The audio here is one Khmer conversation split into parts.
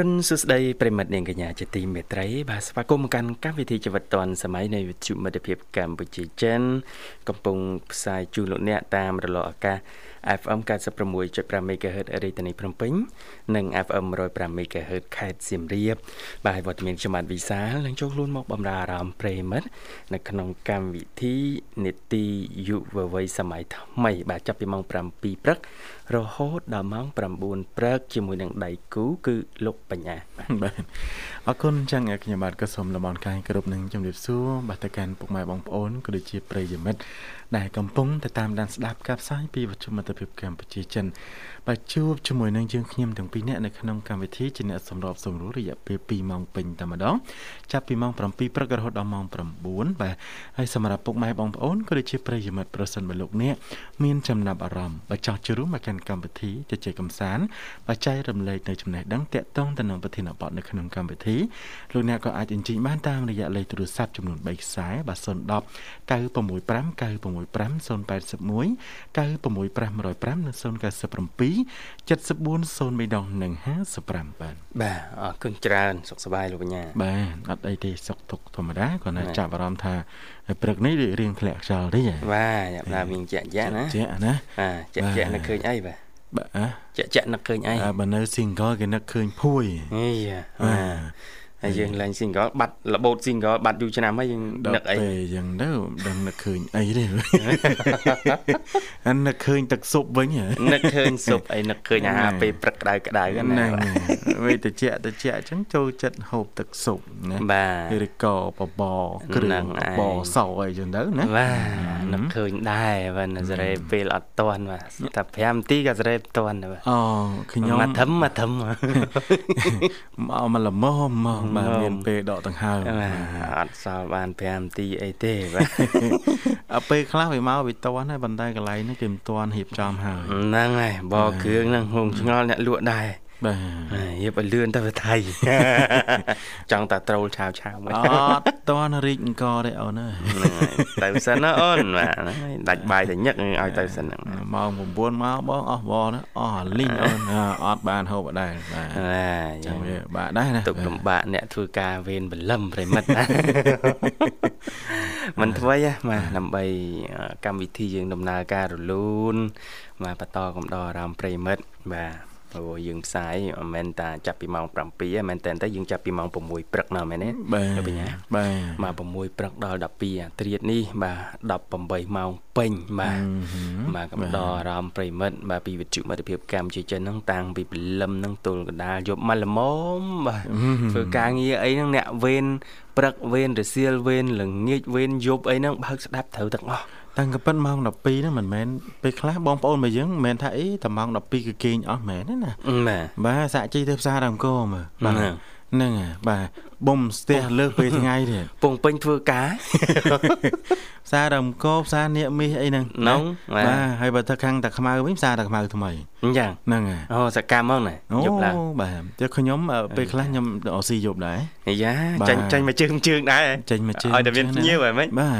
រុនសុស្ដីប្រិមិត្តនាងកញ្ញាជាទីមេត្រីបាទស្វាគមន៍មកកាន់កម្មវិធីជីវិតឌွန်សម័យនៃវិទ្យុមិត្តភាពកម្ពុជាចិន កំពុងផ្សាយជូនលោកអ្នកតាមរលកអាកាស FM 96.5 MHz រាជធានីភ្នំពេញនិង FM 105 MHz ខេត្តសៀមរាបបាទវត្តមានខ្ញុំបាទវិសាលនឹងចូលខ្លួនមកបំរើអារម្មណ៍ប្រិមិត្តនៅក្នុងកម្មវិធីនេតិយុវវ័យសម័យថ្មី បាទចាប់ពីម៉ោង7ព្រឹករហូតដល់ម៉ោង9ព្រឹកជាមួយនឹងដៃគូគឺលោកបញ្ញាបាទអរគុណចឹងខ្ញុំបាទក៏សូមលំអរកាយគ្រប់នឹងជំរាបសួរបាទទៅកាន់ពុកម៉ែបងប្អូនក៏ដូចជាប្រិយមិត្ត ដែលកំពុងទៅតាមដានស្ដាប់ការផ្សាយពីវិទ្យុមិត្តភាពកម្ពុជាចិន បាទជួបជាមួយនឹងយើងខ្ញុំទាំងពីរនាក់នៅក្នុងកម្មវិធីជាអ្នកសម្របសម្រួលរយៈពេល2ម៉ោងពេញតែម្ដងចាប់ពីម៉ោង7ព្រឹករហូតដល់ម៉ោង9បាទហើយសម្រាប់ពុកម៉ែបងប្អូនក៏ដូចជាប្រិយមិត្តប្រសិនបើលោកអ្នកមានចំណាប់អារម្មណ៍បើចង់ចូលរួមមកកាន់កម្មវិធីជជែកកម្សាន្តបាទចែករំលែកនៅចំណេះដឹងតាក់ទងទៅនឹងប្រធានបទនៅក្នុងកម្មវិធីលោកអ្នកក៏អាចអញ្ជើញបានតាមរយៈលេខទូរស័ព្ទចំនួន3ខ្សែបាទ010 965 965 081 965 105និង097 7403ដងនិង55បាទបាទអរគុណច្រើនសុខសប្បាយលោកបញ្ញាបាទអត់អីទេសុខទុក្ខធម្មតាគាត់នៅចាប់អារម្មណ៍ថាព្រឹកនេះរៀងធ្លាក់ខ្យល់តិចបាទយ៉ាប់ណាមានជាក់ជាក់ណាជាក់ណាបាទជាក់ជាក់នឹកឃើញអីបាទបាទជាក់ជាក់នឹកឃើញអីបើនៅ single គេនឹកឃើញភួយអីបាទ ហើយយើងឡើង single បាត់របូត single បាត់យូរឆ្នាំហើយយើងនឹកអីពេលយ៉ាងទៅដឹងនឹកឃើញអីទេអានឹកឃើញទឹកស៊ុបវិញនឹកឃើញស៊ុបអីនឹកឃើញអាហារពេលព្រឹកក្តៅក្តៅណាវិញតិចតិចអញ្ចឹងចូលចិត្តហូបទឹកស៊ុបណាបាទឬក៏បបរគ្រឿងបបរសអីចឹងទៅណាបាទនឹកឃើញដែរបាទសរេពេលអត់តន់បាទតែ5នាទីក៏សរេតន់ដែរបាទអូខ្ញុំមកធំមកធំមកមកល្មមមកបាទមានពេលដកដង្ហើមអត់សល់បាន5នាទីអីទេបាទអពេលខ្លះវាមកវាតន់ហើយប៉ុន្តែកន្លែងនេះគេមិនតន់រៀបចំហើយហ្នឹងហើយបោគ្រឿងហ្នឹងហងឆ្ងល់អ្នកលក់ដែរ បាទរៀបឲ្យលឿនទៅថៃចង់តែត្រូលឆាវឆាវមកអត់តន់រីកអង្គទេអូនអើយទៅសិនណាអូនបាទដាច់បាយតែញឹកឲ្យទៅសិនហ្នឹងម៉ោង9មកបងអស់បណាអស់លីងអូនអត់បានហូបដែរបាទបាទចឹងវាបាក់ដែរណាទុកលំបាកអ្នកធ្វើការវេនបលឹមប្រិមិត្តណាមិនធ្វើទេបាទដើម្បីកម្មវិធីយើងដំណើរការរលូនបាទបន្តកំដរអារម្មណ៍ប្រិមិត្តបាទ ព្រោះយើងផ្សាយមិនមែនតាចាប់ពីម៉ោង7ទេមែនតើតែយើងចាប់ពីម៉ោង6ព្រឹកណាមែនទេបាទបញ្ញាបាទមក6ព្រឹកដល់12អាត្រៀតនេះបាទ18ម៉ោងពេញបាទបាទកំដរអារម្មណ៍ប្រិមិត្តបាទពីវិទ្យុមិត្តភាពកម្ពុជាចិនហ្នឹងតាំងពីព្រលឹមហ្នឹងទល់កណ្ដាលយប់មកល្មមបាទធ្វើការងារអីហ្នឹងអ្នកវេនព្រឹកវេនរសៀលវេនល្ងាចវេនយប់អីហ្នឹងបើកស្ដាប់ត្រូវទាំងអស់ តាំងកប៉ិនម៉ោង12ហ្នឹងមិនមែនពេលខ្លះបងប្អូនរបស់យើងមិនមែនថាអីតែម៉ោង12គឺគេងអស់មែនទេណាបាទបាទសាក់ជីទៅផ្សារដើមកោមើលបាទហ្នឹងហើយបាទបំស្ទះលើសពេលថ្ងៃទៀតពងពេញធ្វើការផ្សារដើមកោផ្សារនាគមាសអីហ្នឹងហ្នឹងបាទហើយបើថាខាងតាខ្មៅវិញផ្សារតាខ្មៅថ្មី អញ្ចឹងហ្នឹងហើយអូសកម្មហ្មងណាយប់ឡើងបាទតែខ្ញុំពេលខ្លះខ្ញុំអស៊ីយប់ដែរអាយ៉ាចាញ់ចាញ់មួយជើងជើងដែរចាញ់មួយជើងឲ្យតែមានភ្ញៀវហ្មងបា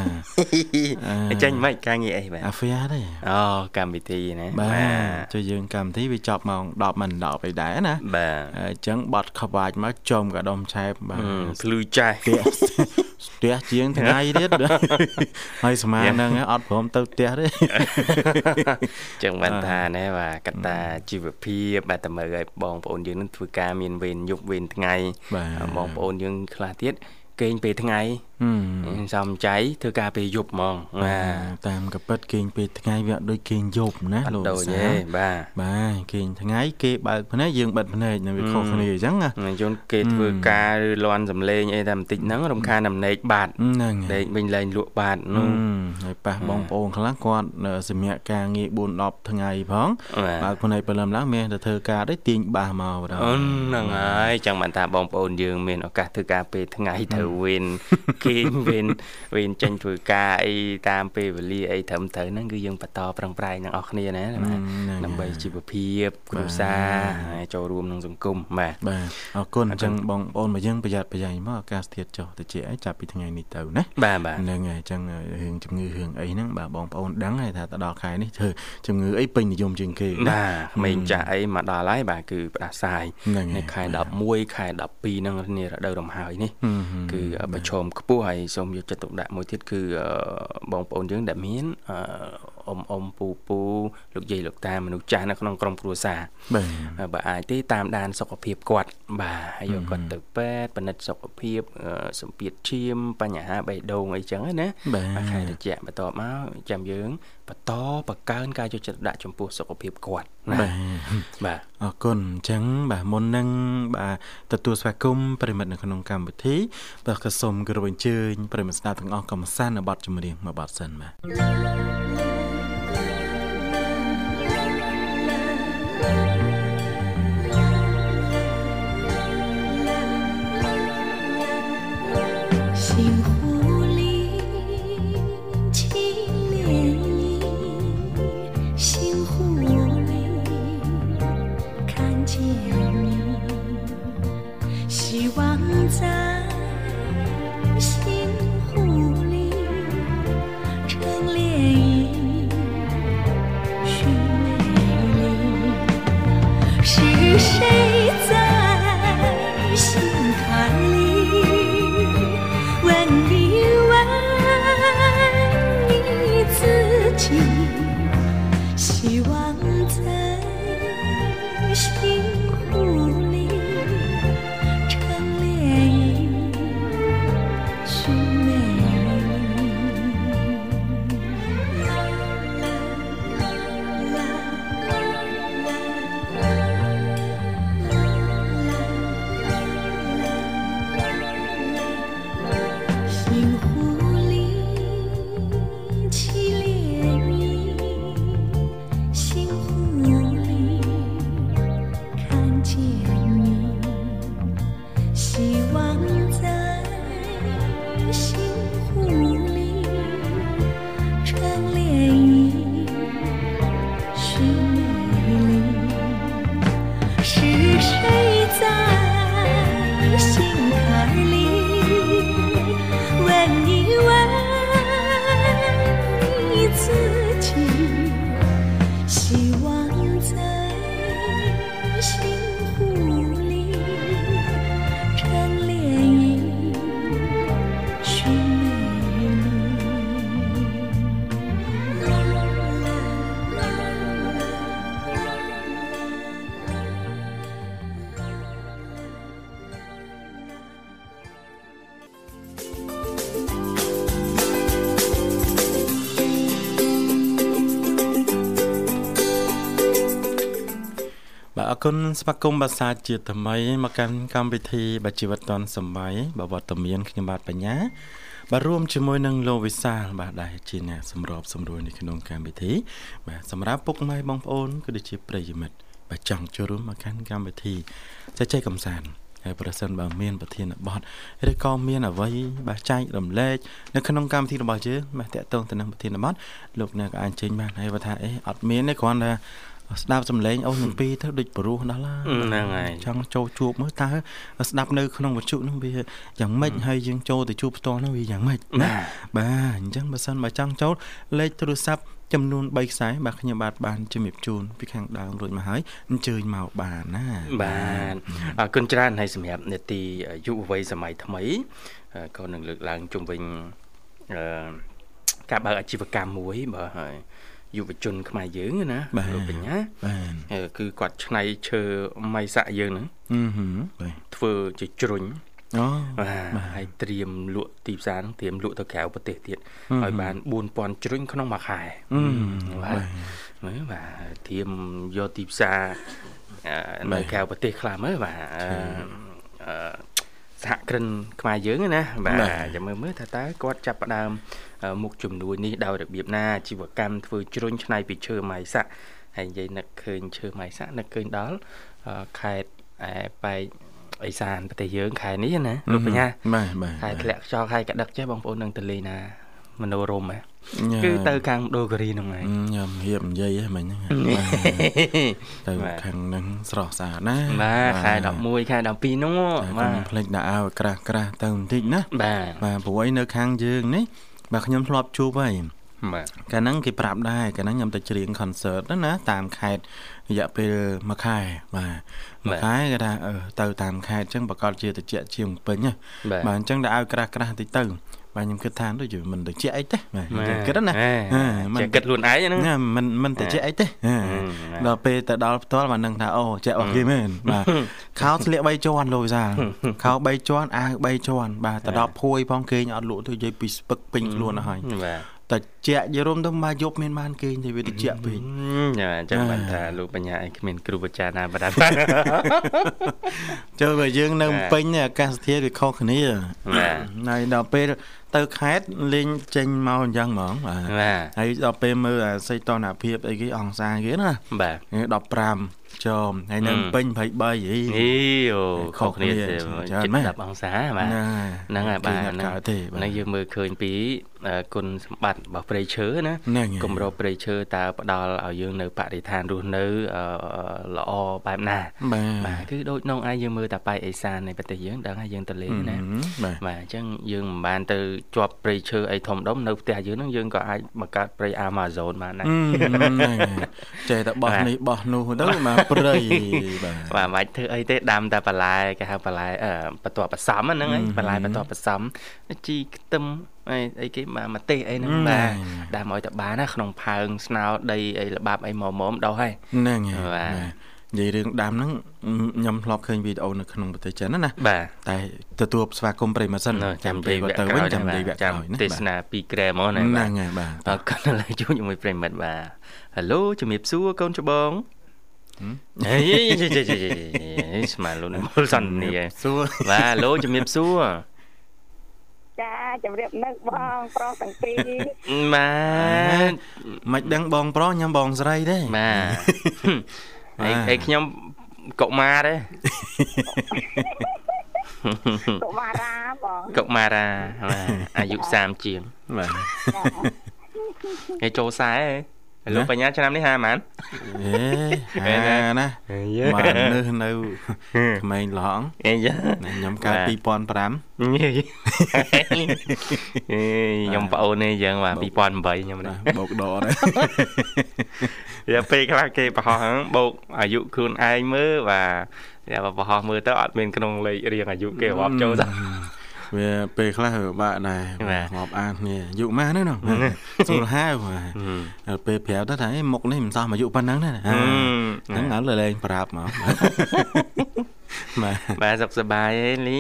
ទចាញ់មិនការងារអីបាទអាហ្វែទេអូកម្មវិធីណាបាទជួយយើងកម្មវិធីវាចប់ម៉ោង10មិន10អីដែរណាបាទអញ្ចឹងបត់ខ្វាច់មកចំកដុំឆែបបាទភ្លឺចាស់ ផ្ទះជាងថ្ងៃទៀតហើយស្មានហ្នឹងអត់ព្រមទៅផ្ទះទេចឹងបានថាណែបាទកតាជីវភាពបាទតែមើលឲ្យបងប្អូនយើងនឹងធ្វើការមានវេនយប់វេនថ្ងៃបងប្អូនយើងខ្លះទៀតគេងពេលថ្ងៃ សំចៃធ្វើការពេលយប់ហ្មងបាទតាមកពិតគេងពេលថ្ងៃវាអត់ដូចគេងយប់ណាលោកដូចទេបាទបាទគេងថ្ងៃគេបើកភ្នែកយើងបិទភ្នែកនៅវាខុសគ្នាអញ្ចឹងណាយន្តគេធ្វើការឬលន់សំលេងអីតែបន្តិចហ្នឹងរំខានដំណេកបាត់ហ្នឹងលេងវិញលែងលក់បាត់នោះហើយប៉ះបងប្អូនខ្លះគាត់សម្រាប់ការងារ4 10ថ្ងៃផងបើកភ្នែកព្រលឹមឡើងមានតែធ្វើការទេទាញបាសមកបាទហ្នឹងហើយចឹងបានថាបងប្អូនយើងមានឱកាសធ្វើការពេលថ្ងៃត្រូវវេនគេគេងវេនវេនចេញធ្វើការអីតាមពេលវេលាអីត្រឹមត្រូវហ្នឹងគឺយើងបន្តប្រឹងប្រែងទាំងអស់គ្នាណាបាទដើម្បីជីវភាពគ្រួសារហើយចូលរួមក្នុងសង្គមបាទបាទអរគុណអញ្ចឹងបងប្អូនមកយើងប្រយ័ត្នប្រយែងមកអាកាសធាតុចុះទៅជាអីចាប់ពីថ្ងៃនេះទៅណាបាទបាទហ្នឹងហើយអញ្ចឹងរឿងជំងឺរឿងអីហ្នឹងបាទបងប្អូនដឹងហើយថាទៅដល់ខែនេះធ្វើជំងឺអីពេញនិយមជាងគេបាទក្មេងចាស់អីមកដល់ហើយបាទគឺផ្ដាសាយនៅខែ11ខែ12ហ្នឹងនេះរដូវរំហើយនេះគឺប្រឈមខ្ពស់ហើយសូមយកចិត្តទុកដាក់មួយទៀតគឺបងប្អូនយើងដែលមាន អ៊ំអ៊ំពូពូលោកយាយលោកតាមនុស្សចាស់នៅក្នុងក្រុមគ្រួសារបាទបើអាចទេតាមដានសុខភាពគាត់បាទហើយយកគាត់ទៅពេទ្យពិនិត្យសុខភាពសម្ពាធឈាមបញ្ហាបេះដូងអីចឹងណាបាទខែត្រជាក់បន្ទាប់មកចាំយើងបន្តបង្កើនការយកចិត្តដាក់ចំពោះសុខភាពគាត់ណាបាទអរគុណអញ្ចឹងបាទមុននឹងបាទទទួលស្វាគមន៍ប្រិមិត្តនៅក្នុងកម្មវិធីបាទក៏សូមគោរពអញ្ជើញប្រិមិត្តស្ដាប់ទាំងអស់កំសាន្តនៅបទចម្រៀងមួយបទសិនបាទ គុណស្វាគមន៍បាសាជាថ្មីមកកាន់កម្មវិធីបាជីវិតឌុនសម័យបវត្តមានខ្ញុំបាទបញ្ញាបាទរួមជាមួយនឹងលោកវិសាលបាទដែលជាអ្នកសម្របសម្រួលនៅក្នុងកម្មវិធីបាទសម្រាប់ពុកម៉ែបងប្អូនក៏ដូចជាប្រិយមិត្តបាទចង់ចូលរួមមកកាន់កម្មវិធីចែកចែកកំសាន្តហើយប្រសិនបើមានប្រធានបទឬក៏មានអ្វីបាទចែករំលែកនៅក្នុងកម្មវិធីរបស់យើងបាទតាក់ទងទៅនឹងប្រធានបទលោកអ្នកក៏អាចចេញបានហើយបើថាអេអត់មានទេគ្រាន់តែ ស្ដាប់សំឡេងអូនទាំងពីរទៅដូចព្រោះដល់ហ្នឹងហើយចង់ចូលជួបមើលតើស្ដាប់នៅក្នុងវត្ថុហ្នឹងវាយ៉ាងម៉េចហើយយើងចូលទៅជួបផ្ទាល់ហ្នឹងវាយ៉ាងម៉េចណាបាទអញ្ចឹងបើសិនបើចង់ចូលលេខទូរស័ព្ទចំនួន3ខ្សែបាទខ្ញុំបាទបានជំរាបជូនពីខាងដើមរួចមកហើយអញ្ជើញមកបានណាបាទអរគុណច្រើនហើយសម្រាប់នេតិយុវវ័យសម័យថ្មីក៏នឹងលើកឡើងជុំវិញអឺការបើកអាជីវកម្មមួយបើហើយ យុវជនខ្មែរយើងណាលោកបញ្ញាបាទគឺគាត់ឆ្នៃឈើម៉ៃសាក់យើងហ្នឹងបាទធ្វើជាជ្រុញអូបាទហើយត្រៀមលក់ទីផ្សារហ្នឹងត្រៀមលក់ទៅក្រៅប្រទេសទៀតឲ្យបាន4000ជ្រុញក្នុងមួយខែបាទមើលបាទត្រៀមយកទីផ្សារនៅក្រៅប្រទេសខ្លះមើលបាទអឺ សហគ្រិនខ្មែរយើងណាបាទចាំមើលមើលថាតើគាត់ចាប់ផ្ដើមមុខជំនួយនេះដោយរបៀបណាជីវកម្មធ្វើជ្រុញឆ្នៃពីឈើម៉ៃសាក់ហើយនិយាយនឹកឃើញឈើម៉ៃសាក់នឹកឃើញដល់ខេត្តឯបែកអេសានប្រទេសយើងខែនេះណាលោកបញ្ញាបាទបាទខែធ្លាក់ខ្យល់ខែកដឹកចេះបងប្អូននឹងទៅលេងណា មនោរមហ៎ញ៉ាំគឺទៅខាងដូកូរីហ្នឹងហើយញ៉ាំហៀបនិយាយហ្នឹងមិញហ្នឹងបាទទៅបាទខាងហ្នឹងស្រស់ស្អាតណាបាទខែ11ខែ12ហ្នឹងបាបាទទភ្លេចដាក់អាវក្រាស់ក្រាស់ទៅបន្តិចណាបាទបាទព្រោះអីនៅខាងយើងនេះបាទខ្ញុំធ្លាប់ជួបហើយបាទកាលហ្នឹងគេប្រាប់ដែរកាលហ្នឹងខ្ញុំទៅច្រៀង concert ហ្នឹងណា តាមខេត្តរយៈពេលមួយខែបាទមួយខែគេថាអឺទៅតាមខេត្តអញ្ចឹងប្រកាសជាតិចជាងពេញណាបាទបាទអញ្ចឹងដាក់ឲ្យក្រាស់ក្រាស់បន្តិចទៅ បាទខ្ញុំគិតថាដូចជាមិនតិចអីទេបាទខ្ញុំគិតណាហេចេះគិតខ្លួនឯងហ្នឹងណាមិនមិនតិចអីទេហ่าហឹមដល់ពេលទៅដល់ផ្ទាល់បាទនឹងថាអូចាក់អស់គេមែនបាទខោស្លៀក3ជាន់លោកវិសាលខោ3ជាន់អាវ3ជាន់បាទទៅដល់ភួយផងគេងអត់លក់ទៅនិយាយពីស្ពឹកពេញខ្លួនទៅហើយបាទ តែជាក់យរុំទៅមកយប់មានបានគេងទៅវាតិចពេញញ៉ាអញ្ចឹងបានថាលោកបញ្ញាអីគ្មានគ្រូអាចារ្យណាបដានចូលបើយើងនៅបាទពេញនេះអាកាសធាតុវាខុសគ្នាបាទហើយដល់ពេលទៅខេត្តលេងចេញមកអញ្ចឹងហ្មងបាទបាទហើយដល់ពេលមើលអាសីតុណ្ហភាពអីគេអង្សាគេណាបាទ15ចំហើយនៅហឹមពេញ23អីនេះអូខុសគ្នាខុសគ្នាទេច្រើនចិត្តណាស់10អង្សាបាទហ្នឹងហើយហ្នឹងហើយបាទគេអត់កើតទេបាទហ្នឹងយើងមើលឃើញពីអឺគុណសម្បត្តិរបស់ព្រៃឈើណាហ្នឹងហើយគម្របព្រៃឈើតើផ្ដល់ឲ្យយើងនៅបរិស្ថានរស់នៅអឺល្អបែបណាបាទបាទគឺដូចនងឯងយើងមើលតែប៉ែកអេសាននៃប្រទេសយើងដឹងហើយយើងទៅលេងណាបាទបាទអញ្ចឹងយើងមិនបានទៅជាប់ព្រៃឈើអីធំដុំនៅផ្ទះយើងហ្នឹងយើងក៏អាចបង្កើតព្រៃ Amazon បានដែរអឺហ្នឹងហើយចេះតែបោះបាទនេះបោះនោះទៅមកព្រៃបាទបាទមិនបាច់ធ្វើអីទេដាំតែបន្លែគេហៅបន្លែអឺបន្ទាប់បន្សំហ្នឹងហើយបន្លែបន្ទាប់បន្សំជីខ្ទឹមអីអីគេបាទម្ទេសអីហ្នឹងបាទដាំឲ្យតែបានណាក្នុងផើងស្នោដីអីល្បាប់អីមកមកដោះហើយហ្នឹងហើយបាទបាទនិយាយរឿងដាំហ្នឹងខ្ញុំធ្លាប់ឃើញវីដេអូនៅក្នុងប្រទេសចិនណាណាបាទតែទទួលស្វាគមន៍ប្រិយមិត្តសិនចាំពេលពេលគាត់ទៅវិញចាំនិយាយវគ្គក្រោយណាទេសនា2ក្រែហ្មងណាហ្នឹបាទងហើយបាទអរគុណឡើយជួបជាមួយប្រិមិត្តបាទហេឡូជំរាបសួរកូនច្បងហេយយយស្មានលោកមូលសន្នីសួរបាទហេឡូជំរាបសួរ ចាជំរាបនឹកបងប្រុសទាំងពីរបាទមិនដឹងបងប្រុសខ្ញុំបងស្រីទេបាទអីបាទអីខ្ញុំកុមារទេកុមារាបងកុមារាបាទអាយុ30ជាងបាទគេចូលខ្សែហេ លោកបញ្ញាឆ្នាំនេះហាម៉ានអេហាណាបាទនៅនៅក្មេងឡងអីយ៉ាខ្ញុំកើតបាទ2005ញ៉េអេខ្ញុំប្អូននេះយើងបាទ2008ខ្ញុំនេះបោកដកដែរវាពេលខ្លះគេប្រហោះហ្នឹងបូកអាយុខ្លួនឯងមើលបាទតែបើប្រហោះមើលទៅអត់មានក្នុងលេខរៀងអាយុគេរាប់ចូលទៅ វាពេលខ្លះវាបាក់ដែរបាទងាប់អានគ្នាអាយុម៉ាស់ហ្នឹងនោះស្រួលហាវបាទដល់ពេលប្រាប់ទៅថាអេមុខនេះមិនសោះអាយុប៉ុណ្ណឹងណាហ្នឹងឥឡូវលែងប្រាប់មកបាទបាទសុខសប្បាយទេលី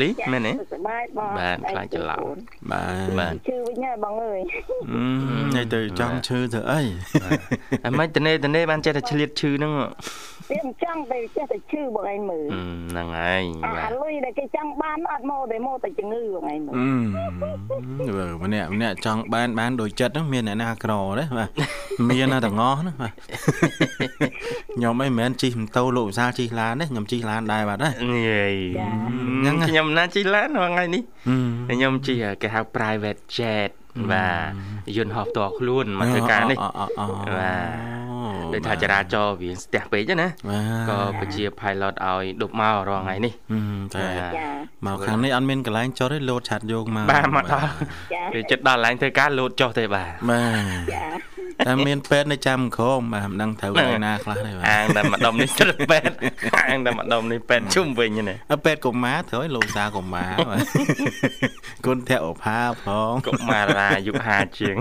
លីមែនទេសុខសប្បាយបងបាទខ្លាចច្រឡំបាទបាទឈឺវិញហើយបងអើយញ៉ៃទៅចង់ឈឺទៅអីអីមិនតនេតនេបានចេះតែឆ្លៀតឈឺហ្នឹងវាមិនចង់តែចេះតែឈឺបងឯងមើលអឺហ្នឹងហើយអាបាទលុយដែលគេចង់បានអត់មកតែមកតែជំងឺបងឯងមើលអឺបើម្នាក់ម្នាក់ចង់បានបានដូចចិត្តហ្នឹងមានអ្នកណាក្រទេបាទមានណាទាំងអស់ហ្នឹងបាទខ្ញុំអីមិនមែនជិះម៉ូតូលោកវិសាលជិះឡានទេខ្ញុំជិះឡានដែរបាទណានិយាយហ្នឹងហើយខ្ញុំណាជិះឡានថ្ងៃនេះហឹមខ្ញុំជិះគេហៅ private jet បាទយន្តហោះផ្ទាល់ខ្លួនមកធ្វើការនេះអអអបាទដូចថាចរាចរណ៍វាស្ទះពេកណាបាទក៏ពជា pilot ឲ្យដប់មករងថ្ងៃនេះហឹមតែបាទចាមកខាងនេះអត់មានកន្លែងចុះទេលោតឆាត់យកមកបាទមកដល់ចាពេលចិត្តដល់កន្លែងធ្វើការលោតចុះទេបាទបាទចា តែមានពេទ្យនៅចាំក្រមបាទមិនដឹងត្រូវឯណាខ្លះទេបាទអាងតែម្ដុំនេះសិលពេទ្យអាងតែម្ដុំនេះពេទ្យជុំវិញណាអើពេទ្យកុមារត្រូវឲ្យលោកសាកុមារបាទគុណធៈឧផាផងកុមារាអាយុ50ជាង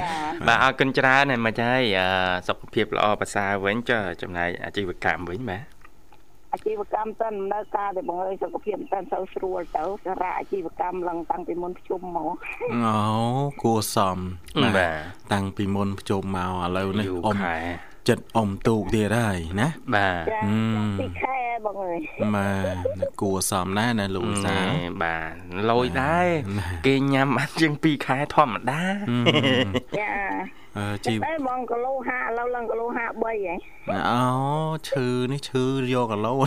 ចាបាទអរគុណច្រើនហើយមកហើយអឺសុខភាពល្អប្រសើរវិញចុះចំណាយអាជីវកម្មវិញបាទ អាជីវកម្មតើដំណើរការតែបងអើយសុខភាពមិនតាន់សូវស្រួលទៅសារៈអាជីវកម្មឡើងតាំងពីមុនភ្ជុំមកអូគួសមបាទតាំងពីមុនភ្ជុំមកឥឡូវនេះយូរអ៊ំខែចិត្តអ៊ំទូកទៀតហើយណាបាទចាហឹមពីខែបងអើយបាទគួសមណាស់ណាលោកវិសាបាទលយដែរណាគេញ៉ាំបានជាង2ខែធម្មតាចាបអឺជីតែបងគីឡូ5ឥឡូវឡើងគីឡូ53ហ៎អូឈឺនេះឈឺយកគីឡូ10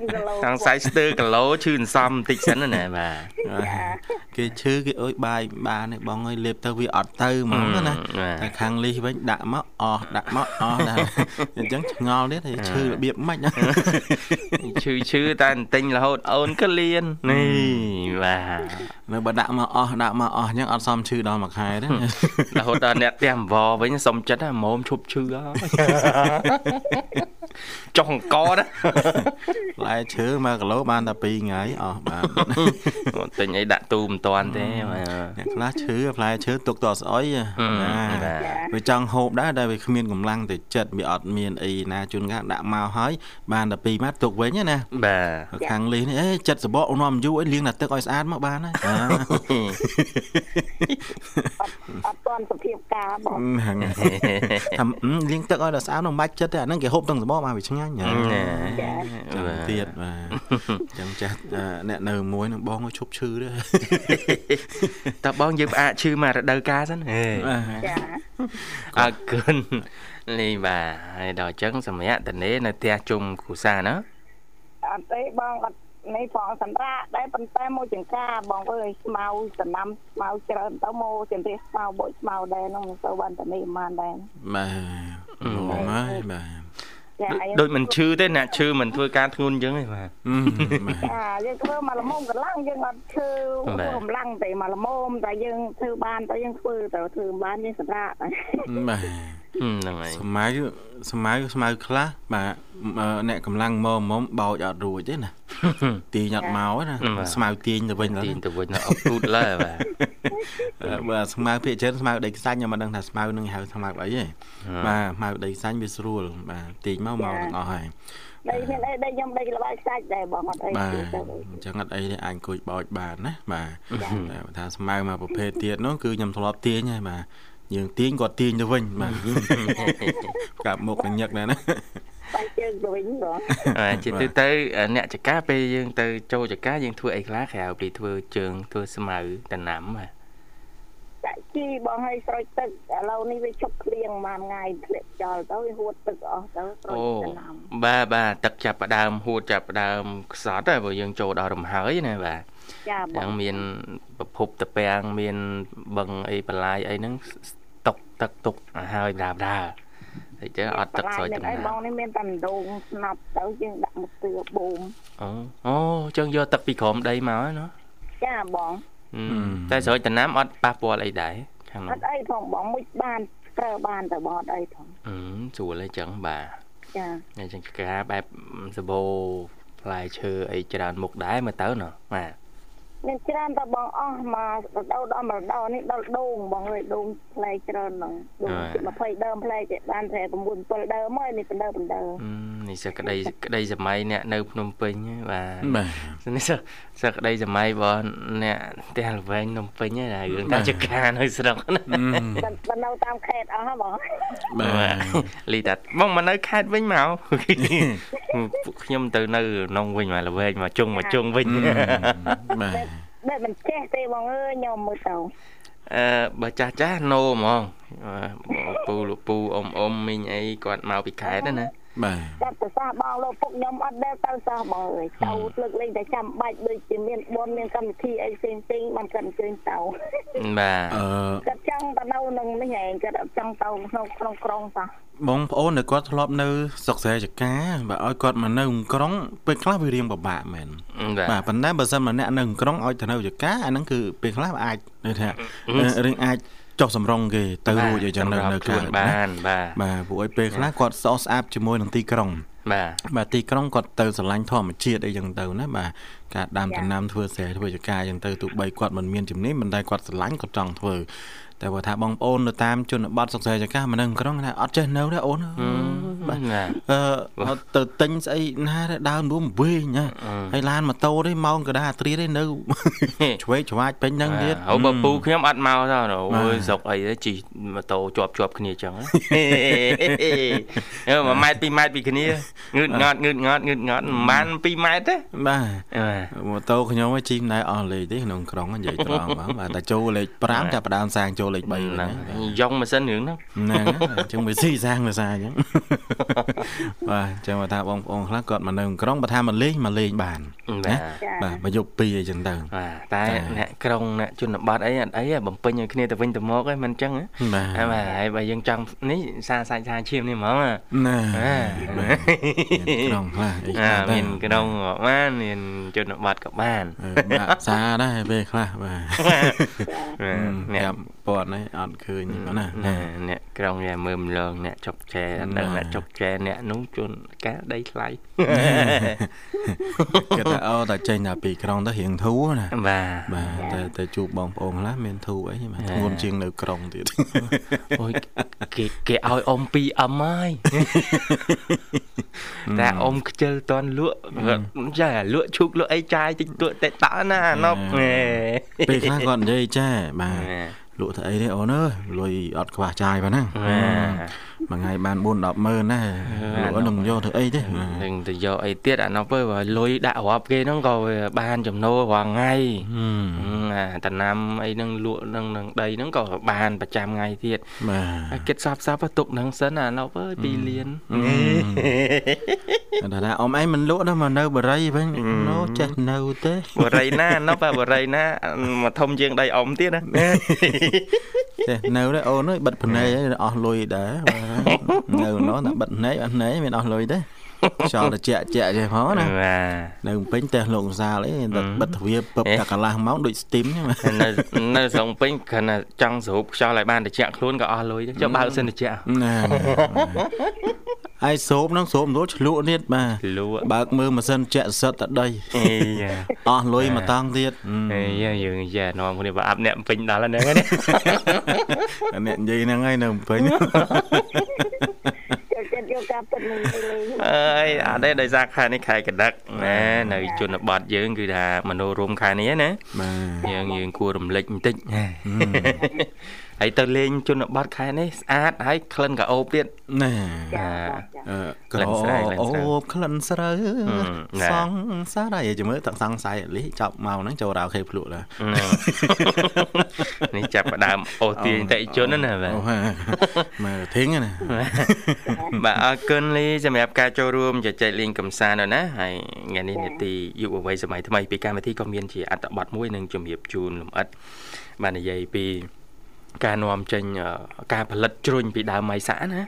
គីឡូសង្ស័យស្ទើរគីឡូឈឺអន្សំបន្តិចសិនណាបាទគេឈឺគេអើយបាយបានទេបងអើយលេបទៅវាអត់ទៅហ្មងណាតែខាងលីសវិញដាក់មកអស់ដាក់មកអស់ដែរអញ្ចឹងឆ្ងល់ទៀតឈឺរបៀបម៉េចណាឈឺឈឺតែបន្ទិញរហូតអូនក៏លៀននេះបាទនៅបើដាក់មកអស់ដាក់មកអស់អញ្ចឹងអត់សមឈឺដល់មួយខែទេរហូតដល់អ្នកផ្ទះអង្វរវិញសុំចិត្តហ្មមឈប់ឈឺហើយចុះអង្គណាផ្លែឈើ1គីឡូបានតែ2ថ្ងៃអស់បានទិញអីដាក់ទូមិនតាន់ទេបាទអ្នកខ្លះឈឺផ្លែឈើទុកតស្អុយណាបាទវាចង់ហូបដែរតែវាគ្មានកម្លាំងទៅចិត្តវាអត់មានអីណាជួនកាលដាក់មកហើយបានតែ2ម៉ាត់ទុកវិញណាបាទខាងលីសនេះអេចិត្តសបកនាំយូរអីលាងតែទឹកឲ្យស្អាតមកបានហើយអត់ទាន់សុភាពការបងហ្នឹងថាលាងទឹកឲ្យតែស្អាតនោះមិនបាច់ចិត្តទេអាហ្នឹងគេហូបទាំងសបកមកវាឆ្ងាញ់ណាណែចាំទៀតបាទអញ្ចឹងចាស់អ្នកនៅមួយនឹងបងឲ្យឈប់ឈឺទេតើបងយើងផ្អាកឈឺមករដូវកាលសិនហេចាអរគុណនេះបាទហើយដល់អញ្ចឹងសម្រាប់តនេនៅផ្ទះជុំគ្រូសាណាអត់ទេបងអត់ នេះផងសម្រាប់ដែរប៉ុន្តែមកចង្ការបងអើយស្មៅសំណាំស្មៅច្រើនទៅមកជំរាបស្មៅបូចស្មៅដែរនោះមិនសូវបានតែនេះបានដែរបាទមកហើយបាទចាអីដូចមិនឈឺទេអ្នកឈឺមិនធ្វើការធ្ងន់អញ្ចឹងទេបាទចាយើងធ្វើមកល្មមកម្លាំងយើងអត់ឈឺបាទកម្លាំងទេមកល្មមតែយើងធ្វើបានតែយើងធ្វើទៅធ្វើមិនបានយើងសម្រាប់បាទហ្នឹងហើយស្មៅស្មៅស្មៅខ្លះបាទអ្នកកម្លាំងមកមុំបោចអត់រួចទេណា ទាញអត់មកណាស្មៅទាញទៅវិញទីទៅទៅវិញអត់គូតឡើយបាទបាទស្មៅភាគច្រើនស្មៅដីខ្សាច់ខ្ញុំមិនដឹងថាស្មៅនឹងហៅស្មៅអីទេបាទស្មៅដីខ្សាច់វាស្រួលបាទទាញមកមកទាំងអស់ហើយដីមានអីដីខ្ញុំដីក្បាលខ្សាច់ដែរបងអត់អីបាទទេទៅអញ្ចឹងអត់អីទេអាចអង្គុយបោចបានណាបាទតែបើថាស្មៅមកប្រភេទទៀតនោះគឺខ្ញុំធ្លាប់ទាញហើយបាទយើងទាញគាត់ទាញទៅវិញបាទកាប់មុខញឹកដែរណា បាច់ជើងទៅវិញបងបាទជាទូទៅអ្នកចកាពេលយើងទៅចូលចកាយើងធ្វើអីខ្លះក្រៅពីធ្វើជើងធ្វើស្មៅតំណាំបាទចាក់ជីបងឲ្យស្រោចទឹកឥឡូវនេះវាជប់ភ្លៀងមួយថ្ងៃធ្លាក់ចោលទៅវាហួតទឹកអស់ទៅស្រោចអូទៅណាំបាទបាទទឹកចាប់ផ្ដើមហួតចាប់ផ្ដើមខ្សត់ហើយព្រោះយើងចូលដល់រំហើយណាបាទចាបចឹងងមានប្រភពតពាំងមានបឹងអីបន្លាយអីហ្នឹងតុកទឹកទុកឲ្យហើយដាបដាហើ យចឹងអត់ទឹកស្រោចតែតំណាអីបងំនេះមានតែដងស្នប់ទៅយើងដាក់មកទឿបូមអូអូចឹងយកទឹកពីក្រោមដីមកហើយណាចាបងហឹមតែស្រោចតំណាំអត់ប៉ះពាល់អីដែរខាងអនោះត់អីផងបងមួយបានប្រើបានតែបងអត់អីផងហឹមស្រួលហើយចឹងបាទចាហើយចឹងការបែបសបោផ្លែឈើអីច្រើនមុខដែរមើលទៅណាបាទ មានច្រើនតែបងអស់មករដូវដល់មករដូវនេះដល់ដូងបងអើយដូងផ្លែច្រើនហ្នឹងដូងជិត20ដើមផ្លែចេះបានតែ9 7ដើមហើយនេះបណ្ដើបណ្ដើហឹមនេះសក្តីក្តីសម័យអ្នកនៅភ្នំពេញហ្នឹងបាទបាទនេះសសក្តីសម័យរបស់អ្នកផ្ទះល្វែងភ្នំពេញហ្នឹងរឿងតាចការនៅស្រុកណាបណ្នៅតាមខេត្តអស់ហ៎បងបាទលីតាបងមកនៅខេត្តវិញមកពួកខ្ញុំទៅនៅក្នុងវិញមកល្វែងមកជុងមកជុងវិញបាទ ដែលមិនចេះទេបងអើយខ្ញុំមើលទៅអឺបើចាស់ចាស់ណូហ្មងពូលោកពូអ៊ំអ៊ំមីងអីគាត់មកពីខេត្តណា បាទចាប់ទៅសោះបងលោកពុកខ្ញុំអត់ដែលទៅសោះបងអើយទៅលើកលែងតែចាំបាច់ដូចជាមានបនមានកម្មវិធីអីផ្សេងផ្សេងបានគាត់អញ្ជើញទៅបាទអឺគាត់ចង់ទៅនៅនឹងនេះឯងគាត់អត់ចង់ទៅក្នុងក្នុងក្រុងសោះបងប្អូនដែលគាត់ធ្លាប់នៅស្រុកស្រែចកាបើឲ្យគាត់មកនៅក្រុងពេលខ្លះវារៀងពិបាកមែនបាទបាទប៉ុន្តែបើសិនមកអ្នកនៅក្រុងឲ្យទៅនៅចកាអាហ្នឹងគឺពេលខ្លះអាចនិយាយថារឿងអាច ចុះសម្រងគេទៅរួចអីចឹងនៅនៅខ្លួនបានបាទបាទពួកឲ្យពេលខ្លះគាត់សោះស្អាតជាមួយនឹងទីក្រុងបាទបាទទីក្រុងគាត់ទៅស្រឡាញ់ធម្មជាតិអីចឹងទៅណាបាទការដាំដំណាំធ្វើស្រែធ្វើចកាចឹងទៅទោះបីគាត់មិនមានជំនាញប៉ុន្តែគាត់ស្រឡាញ់គាត់ចង់ធ្វើ តែបើថាបងប្អូននៅតាមជនបទសុខស្រែចកាមកនៅក្រុងថាអត់ចេះនៅទេអូនបាទណាអឺអត់ទៅទិញស្អីណាទេដើររួមវិញណាហើយឡានម៉ូតូទេម៉ោងកដាអាត្រៀទេនៅឆ្វេងឆ្វាចពេញហ្នឹងទៀតហើយបើពូខ្ញុំអត់មកទេអូយស្រុកអីទេជិះម៉ូតូជាប់ជាប់គ្នាចឹងអឺ1ម៉ែត្រ2ម៉ែត្រពីគ្នាងើតងត់ងើតងត់ងើតងត់មិនបាន2ម៉ែត្រទេបាទបាទម៉ូតូខ្ញុំជិះមិនដែរអស់លេខទេក្នុងក្រុងនិយាយត្រង់បងបាទតែចូលលេខ5ចាប់ផ្ដើមសាងចូលចូលលេខ3វិញហ្នឹងណាយ៉ងម៉ាស៊ីនរឿងហ្នឹងហ្នឹងហើយអញ្ចឹងវាស៊ីសាងភាសាអញ្ចឹងបាទអញ្ចឹងបើថាបងប្អូនខ្លះគាត់មកនៅក្រុងបើថាមកលេងមកលេងបានបាទចាបាទមកយកពីរអីចឹងទៅបាទតែតែអ្នកក្រុងអ្នកជនបទអីអត់អីទេបំពេញឲ្យគ្នាទៅវិញទៅមកហ្នឹងមិនអញ្ចឹងហ៎បាទហើយបាទហើយបើយើងចង់នេះសាសាច់សាឈាមនេះហ្មងហ៎ណាអាបាទក្រុងខ្លះអីអាខ្លះដែរមានក្រុងក៏បានមានជនបទក៏បានអឺបាក់សាដែរពេលខ្លះបាទអ្នកញ៉ាំពតនេះអត់ឃើញទេណាណែអ្នកក្រុងយ៉ាមើលម្លងអ្នកចុកចែអត់ដឹងអ្នកចុកចែអ្នកនោះជួនកាលដីថ្លៃគេថាអូតែចេញតែពីក្រុងទៅរៀងធូរណាបាទបាទតែតែជួបបងប្អូនខ្លះមានធូរអីបាទធ្ងន់ជាងនៅក្រុងទៀតអូយគេគេឲ្យអ៊ំពីរអឹមហើយតែអ៊ំខ្ជិលតន់លក់ចាលក់ឈូកលក់អីចាយតិចតួចតែតណាណប់ហេពេលខ្លះគាត់និយាយចាបាទ លក់ទៅអីទេអូនអើយលុយអត់ខ្វះចាយប៉ុណ្ណា មួយថ្ងៃបាន4 10ម៉ឺនណាលក់នឹងយកទៅអីទេនឹងទៅយកអីទៀតអាណប់ទៅបើលុយដាក់រាប់គេហ្នឹងក៏វាបានចំណូលរាល់ថ្ងៃហឹមហឹមអាតំណាំអីហ្នឹងលក់ហ្នឹងនឹងដីហ្នឹងក៏បានប្រចាំថ្ងៃទៀតបាហើយទគិតសាប់សាប់ទៅទុកហ្នឹងសិនអាណប់អើយ2លានតែថាអ៊ំឯងមិនលក់ដល់មកនៅបរិយវិញណូចេះនៅទេបរិយណាណប់បរិយណាមកធំជាងដីអ៊ំទៀតណាចេះនៅទេអូនអើយបិទភ្នែកអីអស់លុយដែរបាទនៅនោះតែបិទភ្នែកអត់ភ្នែកមានអស់លុយទេខ្យល់ត្រជាក់ជាក់ចេះផងណាបាទនៅភ្នំពេញផ្ទះលោកសាលអីតែបិទទ្វារពឹបតែកន្លះម៉ោងដូចស្ទីមហ្នឹងនៅនៅស្រុកពេញគ្រាន់តែចង់ស្រូបខ្យល់ឲ្យបានត្រជាក់ខ្លួនក៏អស់លុយដែរចុះបើកសិនត្រជាក់ណា ហើយសូបហ្នឹងសូបមិនរួចឆ្លក់ទៀតបាទលក់បើកមើលម៉ាស៊ីនជែកសិតតែដីអេយ៉ាអស់លុយមកតង់ទៀតអេយ៉ាយើងយ៉ានាំគ្នាបើអាប់អ្នកពេញដល់ហ្នឹងណាអ្នកនិយាយហ្នឹងហើយនៅភ្នំពេញចូលចិត្តយកការពិតនឹងទៅលេងអើយអត់ទេដោយសារខែនេះខែកដឹកណានៅជនបទយើង គឺថាមនោរមខែនេះណាបាទយើងយើងគួររំលឹកបន្តិច ហើយទៅលេងជនបទខែនេះស្អាតហើយក្លិនក៏អូបទៀតណែចាអឺក្លិក្រនស្រូវក្លិនអូស្រូវបក្លិនស្រូវណែសងសារហើយចាំមើលតាំងសង្ស័យលីចប់មកហ្នឹងចូលរ៉ាវខេភ្លក់ឡានេះចាប់ផ្ដើមអូសទាញអតិថិជនណាបាទអូហាមើលធៀងណាបាទអរគុណលីសម្រាប់ការចូលរួមជជែកលេងកំសាន្តណាហើយថ្ងៃនេះនេតិយុវវ័យសម័យថ្មីពីកម្មវិធីក៏មានជាអត្ថបទមួយនឹងជំរាបជូនលំអិតបាទនិយាយពី ការនាំចេញអឺការផលិតជ្រុញពីដើមម៉ៃសាណា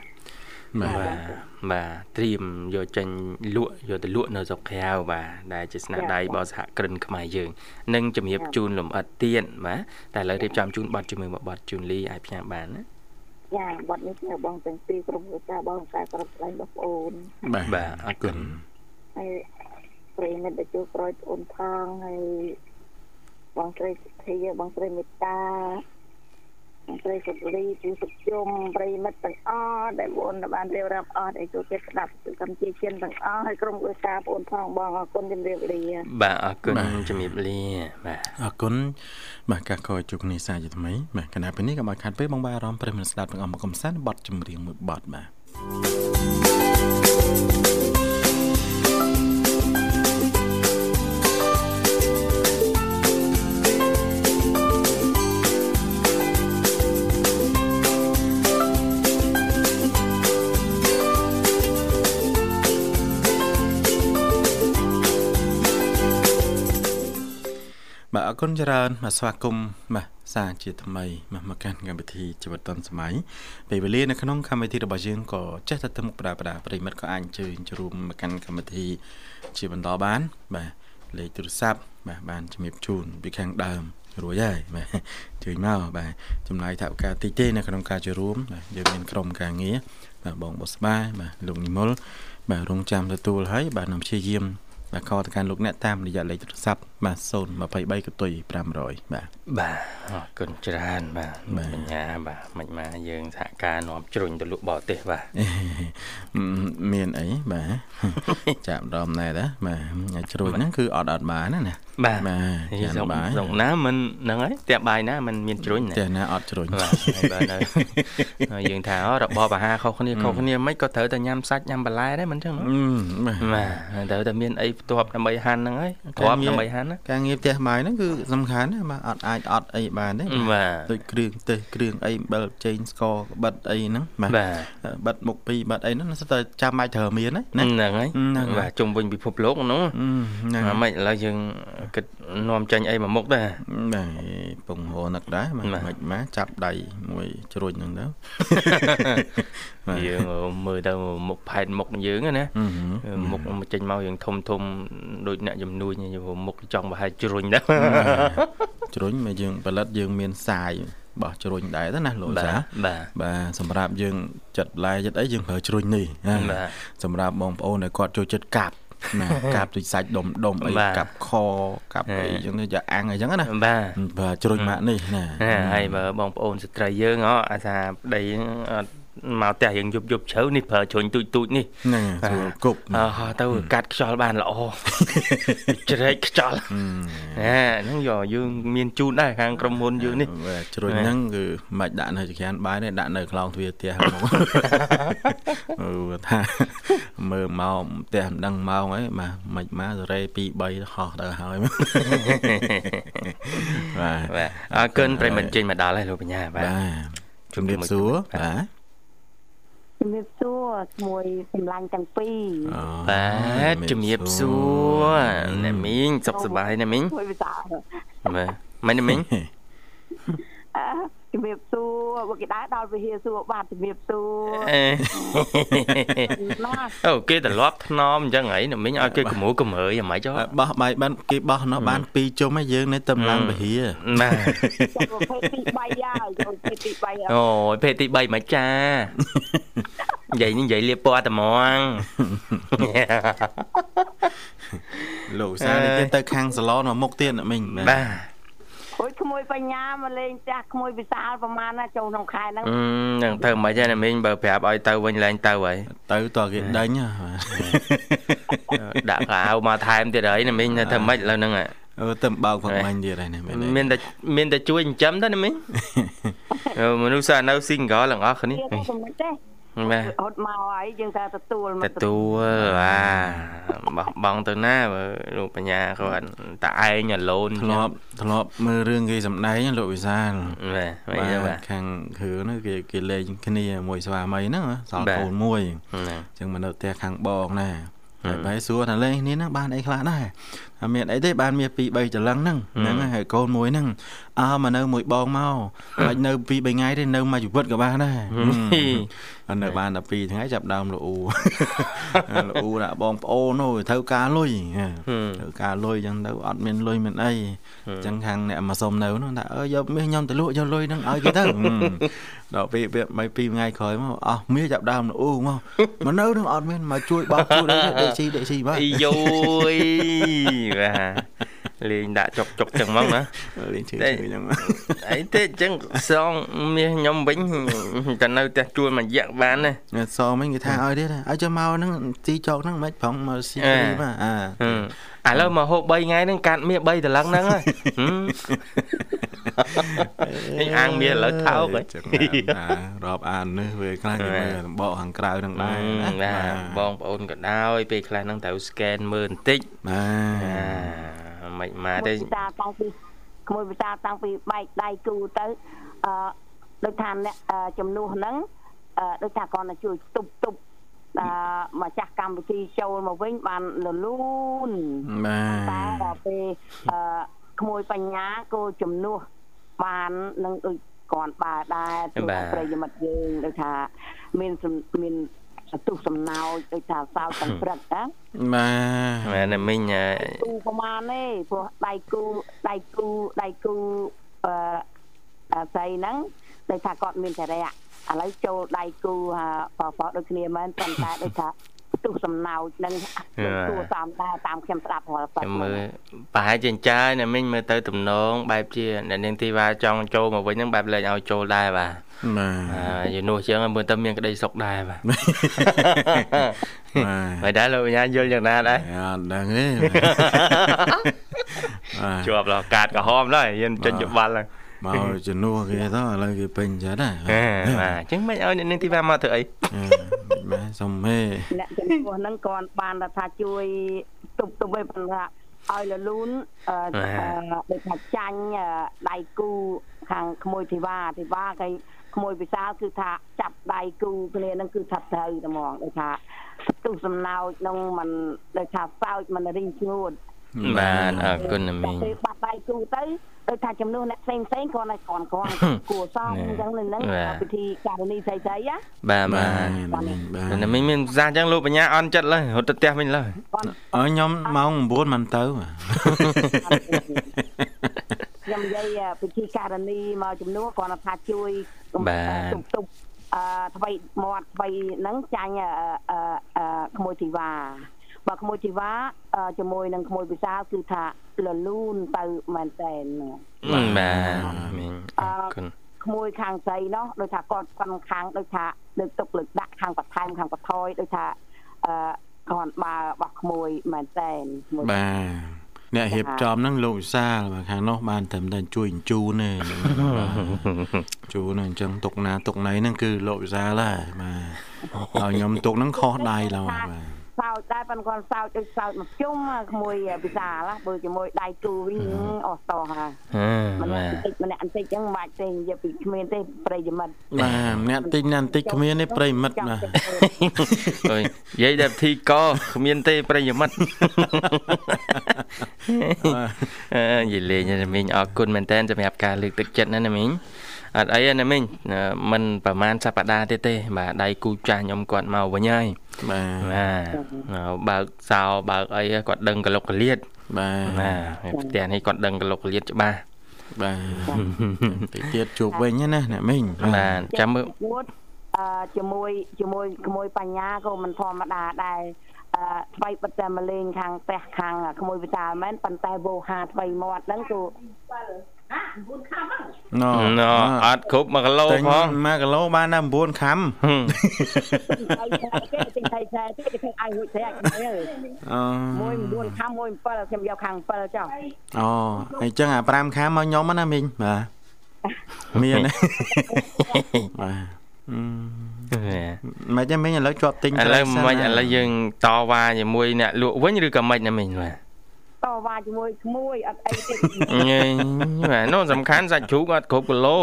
បាទបាទបាទត្រៀមយកចេញលក់យកទៅលក់នៅស្រុកក្រៅបាទដែលជាស្នាដៃរបស់សហគ្រិនខ្មែរយើងនឹងជំរាបជូនលំអិតទៀតបាទតែឥឡូវរៀបចំជូនប័ណ្ណជាមួយមួយប័ណ្ណជូនលីឲ្យផ្ញើបានណាចាបាត់នេះជាបងទាំងពីរក្រុមគ្រួសារបងការគ្រប់ស្លែងបងប្អូនបាទបាទអរគុណហើយប្រិយមិត្តដែលជួបក្រោយអូនផងហើយបងស្រីសុធាបងស្រីមេត្តា បងស្រីសុលីពូសុជុំប្រិយមិត្តទាំងអស់ដែលបងបានរៀបរាប់អស់ដែលចូលចិត្តស្ដាប់ពីកម្មជាជនទាំងអស់ហើយក្រុមគ្រួសារបងផងបងអរគុណជំរាបលាបាទអរគុណជំរាបលាបាទអរគុណបាទកាកោជួបគ្នាសាជាថ្មីបាទគណៈពេលនេះក៏មកខាត់ពេលបងបាយអារម្មណ៍ប្រិយមិត្តស្ដាប់ទាំងអស់មកកំសាន្តបទចម្រៀងមួយបទបាទ បាទអរគុណច្រើនបាទស្វាគមន៍បាទសាជាថ្មីមកមកកាន់កម្មវិធីជីវិតឌុនសម័យពេលវេលានៅក្នុងកម្មវិធីរបស់យើងក៏ចេះតែទៅមុខប្រាប្រាប្រិមិត្តក៏អាចអញ្ជើញចូលរួមមកកាន់កម្មវិធីជាបន្តបាន បាទលេខទូរស័ព្ទបាទបានជំរាបជូនពីខាងដើមរួចហើយបាទជួយមកបាទចំណាយថវិកាតិចទេនៅក្នុងការចូលរួមបាទយើងមានក្រុមការងារបាទបងបុស្បាបាទលោកនិមលបាទរងចាំទទួលហើយបាទនឹងព្យាយាមបាទខលទៅកាន់លោកអ្នកតាមរយៈលេខទូរស័ព្ទ បាទ023កតុយ500បាទបាទអរគុណច្រើនបាទបាទបញ្ញាបាទមិនមកយើងសហការនាំជ្រុញទៅលក់បរទេសបាទអឺមានអីបាទចាប់ដមណែតាបាទញ៉ាជ្រួយហ្នឹងគឺអត់អត់បានណាណាបាទបាទនេះចាស្រុកបាយស្រុកណាមិនហ្នឹងហើយផ្ទះបាយណាមិនមានជ្រុញណាតែណាអត់ជ្រួយបាទហើយបើនៅហើយយើងថាអូរបបអាហារខុសគ្នាខុសគ្នាមិនក៏ត្រូវតែញ៉ាំសាច់ញ៉ាំបន្លែដែរមិនចឹងហ៎អឺបាទបាទហើយត្រូវតែមានអីផ្ទាប់ដើម្បីហាន់ហ្នឹងហើយគ្រាប់ដើម្បីហាន់ណាការងារផ្ទះបាយហ្នឹងគឺសំខាន់ណាបាទអត់អាចអាចអត់អីបានទេបាទដូចគ្រឿងទេសគ្រឿងអីអំបិលចេងស្ករក្បិតអីហ្នឹងបាទបាទបិទមុខពីរបិទអីហ្នឹងស្ទើរតែចាំបាច់ត្រូវមានណាណាហ្នឹងហើយហ្នឹងហើយបាទជុំវិញពិភពលោកហ្នឹងអឺហ្នឹងអាមិនឥឡូវយើងគិតនាំចាញ់អីមកមុខដែរបាទពងហោនឹកដែរមិនបាទមិនមកចាប់ដៃមួយជ្រួញហ្នឹងទៅបាទយើងមើលទៅមុខផែនមុខយើងណាអឺហឺមុខចេញមកយើងធំធំដូចអ្នកជំនួញមុខចង់ប្រហែលជ្រុញដែរជ្រុញមកយើងផលិតយើងមានសាយបោះជ្រុញដែរទៅណាលោកបាសាទបាទបាទសម្រាប់យើងចិត្តបន្លែចិត្តអីយើងប្រើជ្រុញនេះណាបាទសម្រាប់បងប្អូនដែលគាត់ចូលចិត្តកាប់ណាកាប់ដូចសាច់ដុំដុំអីបាទកាប់ខកាប់ហេអីចឹងទៅយ៉ាអាំងអីចឹងណាបាទបាទជ្រុញម៉ាក់នេះណាហ่าហើយបើបងប្អូនស្ត្រីយើងហ៎អាថាប្តីហ្នឹងអត់ មកផ្ទះយើងយប់យប់ជ្រៅនេះប្រើជ្រុញទូចទូចនេះហ្នឹងស្រួលគប់អើហោះទៅកាត់ខ្យល់បានល្អជ្រែកខ្យល់ណាហ្នឹងយកយើងមានជូនដែរខាងក្រុមហ៊ុនយើងនេះបាទជ្រុញហ្នឹងគឺមិនដាក់នៅចក្រានបាយទេដាក់នៅខ្លោងទ្វារផ្ទះហ្មងអឺថាមើលមកផ្ទះមិនដឹងម៉ោងអីបាទមិនមកសេរី2 3ហោះទៅហើយបាទបាទអរគុណប្រិយមិត្តចេញមកដល់ហើយលោកបញ្ញាបាទបាទជំរាបសួរបាទ ជំរាបសួរក្មួយសម្លាញ់ទាំងពីរអូបាទជំរាបសួរអ្នកមីងសុខសប្បាយណាមីងក្មួយភាសាបាទមិនណាមីងអឺ ជំរាបសួរបើគេដើរដល់វិហារសួរបាទជំរាបសួរអេណាអូគេត្រឡប់ថ្នមអញ្ចឹងហីអ្នកមីងឲ្យគេកម្រួកម្រើយយ៉ាងម៉េចចុះអ่ะបោះបាយបានគេបោះនោះបាន2ជុំហើយយើងនៅតែឡើងពហិយបាទចូលប្រភេទទី3ហើយចូលប្រភេទទី3ហើយអូយភេទទី3មិនចានិយាយនេះនិយាយលៀបពណ៌ត្មងលោកសានេះគេទៅខាងសាឡនមកមុខទៀតអ្នកមីងបាទ អូយក្មួយបញ្ញាមកលេងផ្ទះក្មួយវិសាលប្រហែលណាចូលក្នុងខែហ្នឹងអឺនឹងទៅមិនទេអ្នកមីងបើប្រាប់ឲ្យទៅវិញឡើងទៅហើយទៅតើគេដេញហ៎បាទដាក់កៅអៅមកថែមទៀតហើយអ្នកមីងនៅធ្វើម៉េចឥឡូវហ្នឹងហ่ะអឺទៅបើកផឹកបាញ់ទៀតហើយនេះមែនទេមានតែមានតែជួយចិញ្ចឹមទេអ្នកមីងអឺមនុស្សសានៅ single ទាំងអស់គ្នាវាទៅមិនទេ បាទហត់មកហើយយើងតែទទួលមកទទួលបាទបោះបង់ទៅណាបើលោកបញ្ញាគាត់តែឯងអាឡូនធ្លាប់ធ្លាប់មើលរឿងគេសម្ដែងលោកវិសាលបាទមិនទេបាទខាងគ្រឿនោះគេគេលេងគ្នាមួយស្វាមីហ្នឹងសល់បាទកូនមួយហ្នឹងអញ្ចឹងមកនៅផ្ទះខាងបងណាហឹហើយមបែរសួរថាលេងគ្នាហ្នឹងបានអីខ្លះដែរ អត់មានអីទេបានមាន2 3ចលឹងហ្នឹងហឹមហ្នឹងហើយហើយកូនមួយហ្នឹងអើមកនៅមួយបងមកបាច់នៅ2 3ថ្ងៃទេនៅមួយជីវិតក៏បានដែរអត់នៅបានតែ2ថ្ងៃចាប់ដើមលូលូដាក់បងប្អូននោះត្រូវការលុយហឹមត្រូវការលុយអញ្ចឹងទៅអត់មានលុយមានអីអញ្ចឹងខាងអ្នកមកសុំនៅនោះថាអើយកមាសខ្ញុំទៅលក់យកលុយហ្នឹងឲ្យគេទៅហឹមដល់ពេលពេលមិន2ថ្ងៃក្រោយមកអស់មាសចាប់ដើមលូមកមកនៅនឹងអត់មានមកជួយបោកជួយអីទេដេកស៊ីដេកស៊ីបាទអីយយបាទ លេងដាក់ចុកចុកចឹងហ្មងណាលេងជឿដេកជឿអញ្ចឹងអីទេចឹងសងមាសខ្ញុំវិញតែនៅផ្ទះជួលមួយរយៈបានណាអ្នកសមិញគេថាឲ្យទៀតឲ្យចាំមកហ្នឹងទីចោកហ្នឹងមិនប្រងមកស៊ីអេបាទអាហឹមឥឡូវមកហូប3ថ្ងៃហ្នឹងកាត់មាស3តឡឹងហ្នឹងហ៎ហឹមអញអាងមាសឥឡូវថោកហ៎ចឹងណារាប់អាននេះវាខ្លះគេមើលដំបកខាងក្រៅហ្នឹងដែរអឺបាទបងប្អូនក៏ដោយពេលខ្លះហ្នឹងត្រូវ scan មើលបន្តិចបាអា មិនមកក្មួយទេវិសាលតាំងពីក្មួយវិសាលតាំងពីបែកដៃគូទៅអឺដូចថាអ្នកអឺចំនួនហ្នឹងអឺដូចថាគាត់ទៅជួយទប់ទប់អឺម្ចាស់កម្មវិធីចូលមកវិញបានលលូនបាតែទដល់ពេលអឺក្មួយបញ្ញាគោជំនួសបាននឹងដូចគាត់បើដែរទូប្រិយមិត្តយើងដូចថាមានសំមាន ទុះសំណោចដូចថាសោតទាំងព្រឹកណាបាមែនតែមិញអឺគូប្រមាណទេព្រោះដៃគូដៃគូដៃគូអឺអាស្អីហ្នឹងដូចថាគាត់មានចរិយាឥឡូវចូលដៃគូបបដូចគ្នាមែនប៉ុន្តែដូចថា ទុះសំណោចនឹងទូតាមដែរតាមខ្ញុំស្ដាប់រាល់ប៉ខ្ញុំមើលប្រហែលជាអញ្ចាញណាមិញមើលទៅទំនងបែបជាអ្នកនាងធីវ៉ាចង់ចូលមកវិញហ្នឹងបែបលែងឲ្យចូលដែរបាទបាអឺយូរនោះជាងមើលទៅមានក្តីសុខដែរបាទបាមិនដែរលោកបញ្ញាយល់យ៉ាងណាដែរអត់ដឹងទេបាទជាប់ដល់កាតក្រហមដែរយើងចេញច្បល់ហើយ មកជំនួសគេទៅឥឡូវគេពេញចិត្តហើយបាទអញ្ចឹងមិនឲ្យអ្នកនឹងទីវ៉ាមកធ្វើអីបាទសុំហេអ្នកជំនួសហ្នឹងគាត់បានថាជួយទប់ទប់ឲ្យប៉ុន្តែឲ្យលលូនដូចថាចាញ់ដៃគូខាងក្មួយធីវ៉ាធីវ៉ាគេក្មួយវិសាលគឺថាចាប់ដៃគូគ្នានឹងគឺថាត្រូវតែហ្មងដូចថាទុះសំណោចនឹងមិនដូចថាសោចមិនរីងស្ងួត បាទអរគុណណាមីងពេលបាត់ដៃគូទៅដូចថាចំនួនអ្នកផ្សេងផ្សេងគ្រាន់តែគ្រាន់គ្រាន់គួរសមអញ្ចឹងនៅហ្នឹងពិធីករណីស្អីស្អីណាបាទបាបាទទបាទណាមីងមានប្រសាសន៍អញ្ចឹងលោកបញ្ញាអន់ចិត្តឡើយរត់ទៅផ្ទះវិញឡើយគាត់អើខ្ញុំម៉ោង9មិនទៅខ្ញុំនិយាយពិធីករណីមកចំនួនគ្រាន់តែថាជួយទប់ទប់អឺថ្មីមាត់ថ្មីហ្នឹងចាញ់អឺក្មួយធីវ៉ា បើក្មួយធីវ៉ាជាមួយនឹងក្មួយពិសាគឺថាលលូនទៅមែនតែនបាទមីងអរគុណក្មួយខាងស្រីនោះដូចថាគាត់ខាងខាងដូចថាលើកទុកលើកដាក់ខាងបន្ថែមខាងបន្ថយដូចថាអឺគាត់បើរបស់ក្មួយមែនតែនក្មួយបាទអ្នករៀបចំហ្នឹងលោកវិសាលបាទខាងនោះបានត្រឹមតែជួយបញ្ជូនទេជូនអញ្ចឹងទុកណាទុកណីហ្នឹងគឺលោកវិសាលហើយបាទហើយខ្ញុំទុកហ្នឹងខុសដៃឡើយបាទ សោចដែរប៉ុន្តែគាត់សោចដូចសោចមកជុំក្មួយពិសាលបើជាមួយដៃគូវិញអស់តោះហើយអឺម្បានាក់ទបន្តិចម្នាក់បន្តិចចឹងមិនបាច់ទេនិយាយពីគ្មានទេប្រិយមិត្តបាទម្នាក់តិចណាស់បន្តិចគ្មានទេប្រិមិត្តបាទអើយនិយាយតែពិធីកគ្មានទេប្រិយមិត្តអឺនិយាយលេងណាមីងអរគុណមែនតើសម្រាប់ការលើកទឹកចិត្តណាណាមីងអត់អីទេណាមីងមិនប្រហែលសប្តាហ៍ទៀតទេបាទដៃគូចាស់ខ្ញុំគាត់មកវិញហើយ បាទបាទបើកសោបើកអីគាត់ដឹងកលុកកលៀតបាទបាទផ្ទះនេះគាត់ដឹងកលុកកលៀតច្បាស់បាទតិចទៀតជួបវិញណាអ្នកមីងបាទចាំមើលពួតអឺជាមួយជាមួយក្មួយបញ្ញាក៏មិនធម្មតាដែរអឺថ្មីបិទតែមកលេងខាងផ្ទះខាងក្មួយវិសាលមែនប៉ុន្តែវោហាថ្មីមាត់ហ្នឹងគឺ ណណអត់គ្រប់1គីឡូទិញផង1គីឡូបានតែ9ខាំហើយគេទិញថៃថៃទេគេធ្វើឲ្យរួចស្រេចអើយអូមួយ9ខាំមួយ7ខ្ញុំយកខាង7ចុះអូអញ្ចឹងអា5ខាំមកខ្ញុំណាមីងបាទមានទេបាទមិនទេមីងឥឡូវជាប់ទិញឥឡូវមិនឥឡូវយើងតវ៉ាជាមួយអ្នកលក់វិញឬក៏មិនណាមីងបាទ តវ៉ាជាមួយក្មួយអត់អីទេញ៉េបាទនោះសំខាន់សាច់ជ្រូកអត់គ្រប់គីឡូ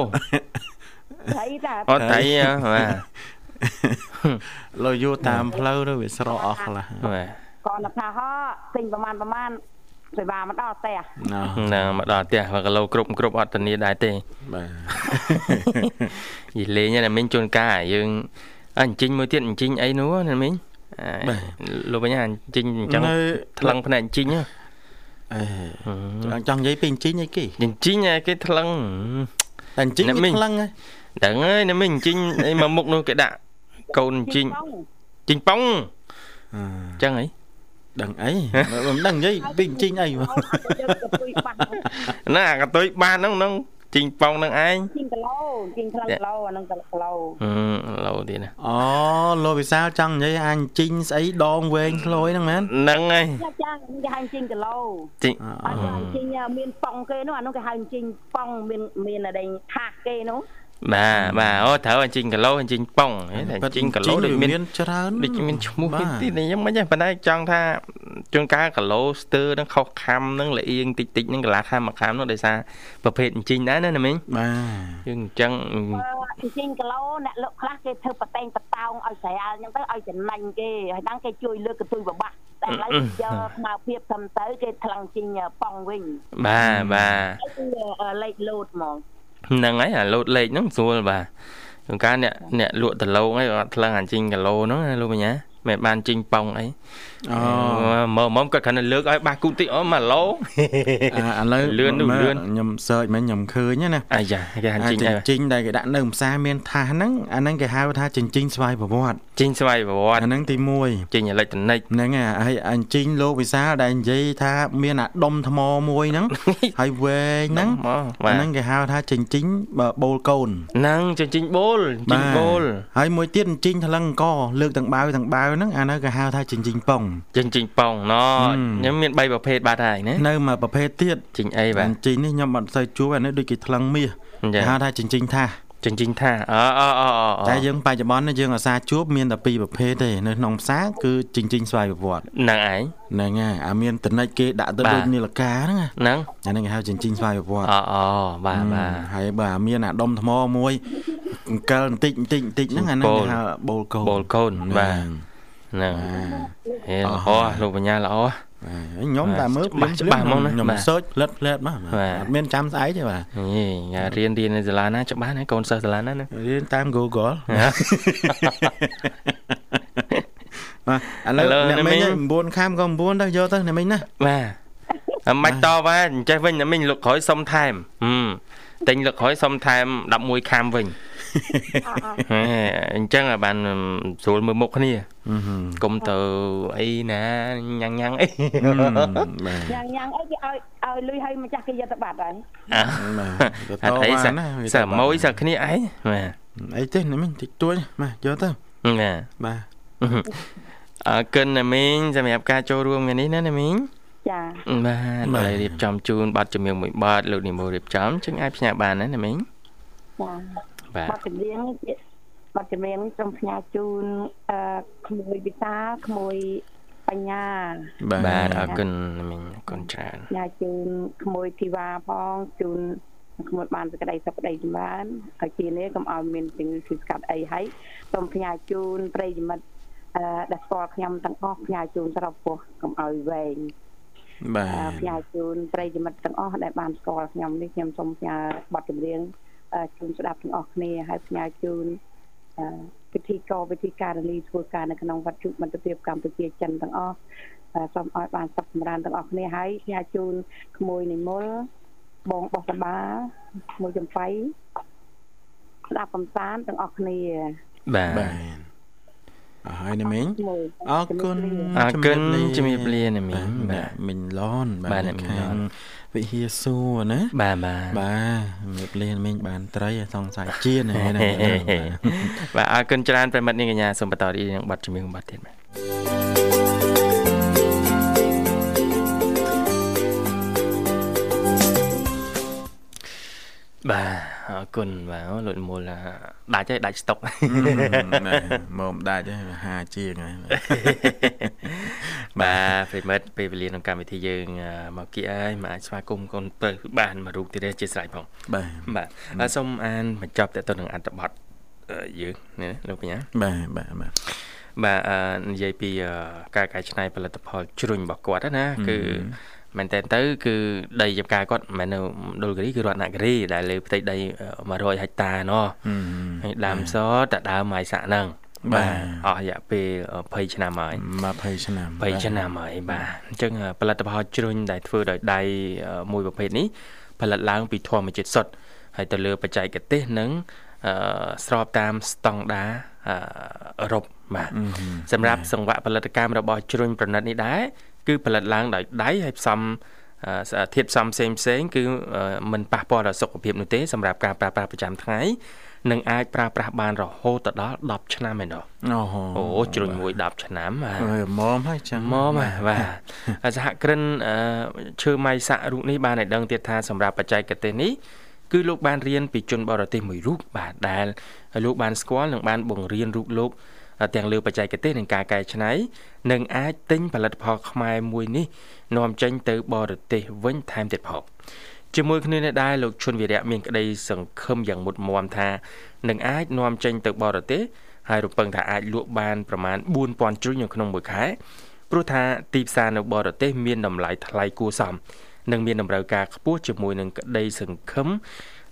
ថៃតាអត់តៃបាទលោយូតាមផ្លូវទៅវាស្រកអស់ខ្លះបាទគាត់ថាហោទិញប្រហែលប្រហែលសេវាមកដល់ផ្ទះណ៎ហ្នឹងមកដល់ផ្ទះ1គីឡូគ្រប់គ្រប់អត់ធានាដែរទេបាទនិយាយលេងណាមីងជួនកាលយើងអញ្ជិញមួយទៀតអញ្ជិញអីនោះណាមីងលោកបញ្ញាអញ្ជិញអញ្ចឹងថ្លឹងភ្នែកអញ្ជិញ អេចង់និយាយពីអញ្ជិញអីគេអញ្ជិញគេថ្លឹងតែអញ្ជិញវាថ្លឹងហ៎ដឹងហើយណាមីងអញ្ជិញអីមកមុខនោះគេដាក់កូនអញ្ជិញជីងប៉ងអញ្ចឹងអីដឹងអីមិនដឹងនិយាយពីអញ្ជិញអីណាកតុយបានហ្នឹងហ្នឹង ជីងប៉ងហ្នឹងឯងជីងគីឡូជីងថ្លឹងគីឡូអាហ្នឹងគីឡូអឺឡូទៀតណាអូលោកវិសាលចង់និយាយអញជីងស្អីដងវែងខ្លយហ្នឹងមែនហ្នឹងហើយចាចាគេហៅជីងគីឡូជីងអត់ហៅជីងមានប៉ងគេនោះអានោះគេហៅជីងប៉ងមានមានអីថាសគេនោះ បាទបាទអូត្រូវអញ្ជិញគីឡូអញ្ជិញប៉ងតែអញ្ជិញគីឡូដូចមានមានច្រើនដូចមានឈ្មោះទៀតទៀតខ្ញុំមិនទេប៉ុន្តែចង់ថាជួនកាលគីឡូស្ទើរនឹងខុសខំនឹងលៀងតិចតិចនឹងកន្លះខំមួយខំនោះដោយសារប្រភេទអញ្ជិញដែរណាណាមីងបាទយើងអញ្ចឹងជីងគីឡូអ្នកលក់ខ្លះគេធ្វើបតែងបតោងឲ្យស្រាលអញ្ចឹងទៅឲ្យចំណេញគេហើយដល់គេជួយលើកកន្ទុយបបាស់តែឥឡូវយកស្មារភាពធំទៅគេថ្លឹងជីងប៉ងវិញបាទបាទគឺលេខលោតហ្មង ហ្នឹងហើយអាលោតលេខហ្នឹងស្រួលបាទជួនកាលអ្នកអ្នកលក់ដឡូងអីគាត់ថ្លឹងអញ្ជិញគីឡូហ្នឹងណាលោកបញ្ញា មិនបានជីងប៉ងអីអូមើលមកគាត់គ្រាន់តែលើកឲ្យបាសគូតិចអូ1ឡូឥឡូវលឿននោះលឿនខ្ញុំ search មិញខ្ញុំឃើញណាអាយ៉ាគេហាន់អាជីងចិហើយញ្ចិញដែលគេដាក់នៅផ្សារមានថាសហ្នឹងអាហ្នឹងគេហៅថាចិញ្ចិញស្វ័យប្រវត្តិជីងស្វ័យប្រវត្តិអាហ្នឹងទី1ជីងអេឡិចត្រូនិកហ្នឹងហើយហើយអញ្ជិញលោកវិសាលដែលនិយាយថាមានអាដុំថ្មមួយហ្នឹងហើយវែងហ្នឹងមកអាបាទហ្នឹងគេហៅថាចិញ្ចិញបូលកូនហ្នឹងជីងបូលជីងបូលហើយមួយទៀតអញ្ជិញថ្លឹងអង្គលើកទាំងបាវទាំងបាវហ្នឹងអានោះគេហៅថាចិញ្ចិញប៉ុងជីងជីងប៉ងណហឹមខ្ញុំមាន3ប្រភេទបាត់ហើយណានៅមួយប្រភេទទៀតជីងអីបាទអញ្ជិញនេះខ្ញុំអត់សូវជួបអានេះដូចគេថ្លឹងមាសអញ្ចឹគេងហៅថាចិញ្ចិញថាសចិញ្ចិញថាអអអអតែយើងបច្ចុប្បន្ននេះយើងអាសាជួបមានតែពីរប្រភេទទេនៅក្នុងផ្សារគឺចិញ្ចិញស្វ័យប្រវត្តិហ្នឹងឯងហ្នឹងហើយអាមានតនិចគេដាក់ទៅបាទដូចនីលកាហ្នឹងណាហ្នឹងអាហ្នឹងគេហៅចិញ្ចិញស្វ័យប្រវត្តិអអបាទបាទហើយបើអាមានអាដុំថ្មមួយអង្កលបន្តិចបន្តិចបន្តិចហ្នឹងអាហ្នឹងគេហៅបូលកូនបូលកូនបាទ ហ្នឹងហ្នឹងហេអល្អស់ហើយលោកបញ្ញាល្អបាទហើយខ្ញុំតែមើលច្បាស់ច្បាស់ហ្មងណាខ្ញុំបាទសើចផ្លិតផ្លែតមកបាទអត់មានចាំស្អែកទេបាទហេញ៉ារៀនរៀននៅសាលាណាច្បាស់ណាកូនសិស្សសាលាណាណារៀនតាម Google បាទឥឡូវឥឡូវអ្នកអ្នកមីមិញង9ខាំក៏9ទៅយកទៅអ្នកមិញណាបាទអមិនតវ៉ាអញ្ចេះវិញតែមិញលោកក្រោយសុំថែមហឹម តែញលោកក្រោយសុំថែម11ខាំវិញហេអញ្ចឹងឲ្យបានស្រួលមើលមុខគ្នាអឺហឹមកុំទៅអីណាញ៉ាំងញ៉ាំងអីបាទញ៉ាំងញ៉ាំងអីគេឲ្យឲ្យលុយឲ្យម្ចាស់គេយកទៅបាត់ហើយអ่ะបាទអត់អីសឹកណាវាសើម៉ួយសើគ្នាអីបាទអីទេអ្នកមិញតិចតួចមកយកទៅណាបាទអរគុណណាមីងសម្រាប់ការចូលរួមថ្ងៃនេះណាណាមីង ចាបាទហើយរៀបចំជូនប័ណ្ណជំនឿមួយប័ណ្ណលោកនិមលរៀបចំចឹងអាចផ្ញើបានណាណាមីងចាបាទបាត់ចម្រៀងនេះជាបាត់ចម្រៀងនេះសូមផ្ញើជូនអឺក្មួយវិសាលក្មួយបញ្ញាបាទអរគុណណាមីងអរគុណច្រើនផ្ញើជូនក្មួយធីវ៉ាផងជូនក្មួយបានសេចក្តីសុខក្តីចម្រើនហើយជានេះកុំឲ្យមានជំងឺឈឺស្កាត់អីហើយសូមផ្ញើជូនប្រិយមិត្តអឺដែលស្គាល់ខ្ញុំទាំងអស់ផ្ញើជូនស្របពោះកុំឲ្យវែង បាអឺទផ្ញើជូនប្រិយមិត្តទាំងអស់ដែលបានស្គាល់ខ្ញុំនេះខ្ញុំសូមផ្ញើបទចម្រៀងអឺជូនស្ដាប់ទាំងអស់គ្នាហើយផ្ញើជូនអឺពិធីករពិធីការនីធ្វើការនៅក្នុងវត្តជុមិត្តភាពកម្ពុជាចិនទាំងអស់អឺសូមឲ្យបានសុខចម្រើនទាំងអស់គ្នាហើយផ្ញើជូនក្មួយនិមលបងបោះតបាក្មួយចំបៃស្ដាប់កំសាន្តទាំងអស់គ្នាបាទបាទ អរហើយអ្នកមិញក្មួយអរគុណអរគុណជំរាបលាណាមីងបាបាទទមិញឡនបាទអ្នកមីងឡនវិហារសួរណាបាទបាទបាទជំរាបលាមិញបានត្រីសង្ស័យជាណាណាបាទអរគុណច្រើនប្រិមិត្តនាងកញ្ញាសូមបន្តរីកនឹងប័ណ្ណជំនឿប័ណ្ណទៀតបាទបាទ អរគុណបាទអូលោកនិមលដាច់ហើយដាច់ស្តុកមកមិនដាច់ទេហាជាងហើយបាទប្រិមិត្តពេលវេលាក្នុងកម្មវិធីយើងអឺមកគៀហើយមកអាចស្វាគមន៍កូនពៅបានមួយរូបទៀតទេជាស្រេចផងបាទបាទអឺសូមអានបញ្ចប់តទៅនឹងអត្ថបទអឺយើងនេះណាលោកបញ្ញាបាទបាទបាទបាទអឺនិយាយពីអឺការកែច្នៃផលិតផលជ្រុញរបស់គាត់ណាគឺ មែនតើទៅគឺដីចំការគាត់មិនមែននៅមណ្ឌលគិរីគឺរតនគិរីដែលលើផ្ទៃដីអឺ100ហិកតាណោះហើយដើមសតដើមម៉ៃសាក់ហ្នឹងបាទអស់រយៈពេល20ឆ្នាំហើយ20ឆ្នាំ20ឆ្នាំហើយបាទអញ្ចឹងអ่าផលិតផលជ្រុញដែលធ្វើដោយដៃអឺមួយប្រភេទនេះផលិតឡើងពីធម្មជាតិសុទ្ធហើយទៅលើបច្ចេកទេសនឹងអឺស្របតាមស្តង់ដារអឺអឺរ៉ុបបាទសម្រាប់សង្វាក់ផលិតកម្មរបស់ជ្រុញប្រណិតនេះដែរ គឺផលិតឡើងដោយដៃហើយផ្សំអឺធាតុផ្សំផ្សេងផ្សេងៗគឺអឺមិនប៉ះពាល់ដល់សុខភាពនោះទេសម្រាប់ការប្រើប្រាស់ប្រចាំថ្ងៃនឹងអាចប្រើប្រាស់បានរហូតដល់10ឆ្នាំឯណោះអូហូអូជ្រុញមួយ10ឆ្នាំបាទអើម៉មហើយចឹងមកបាទបាទហើយសហគ្រិនអឺឈើម៉ៃសាក់រូបនេះបានឲ្យដឹងទៀតថាសម្រាប់បច្ចេកទេសនេះគឺលោកបានរៀនពីជនបរទេសមួយរូបបាទដែលលោកបានស្គាល់និងបានបង្រៀនរូបលោក ទាំងលើបច្ចេកទេសនិងការកែច្នៃនិងអាចទិញផលិតផលខ្មែរមួយនេះនាំចេញទៅបរទេសវិញថែមទៀតផងជាមួយគ្នានេះដែរលោកឈុនវីរៈមានក្តីសង្ឃឹមយ៉ាងមុតមមថានឹងអាចនាំចេញទៅបរទេសហើយរំពឹងថាអាចលក់បានប្រមាណ4000ជ្រុញនៅក្នុងមួយខែព្រោះថាទីផ្សារនៅបរទេសមានតម្លៃថ្លៃគួរសមនិងមានតម្រូវការខ្ពស់ជាមួយនឹងក្តីសង្ឃឹម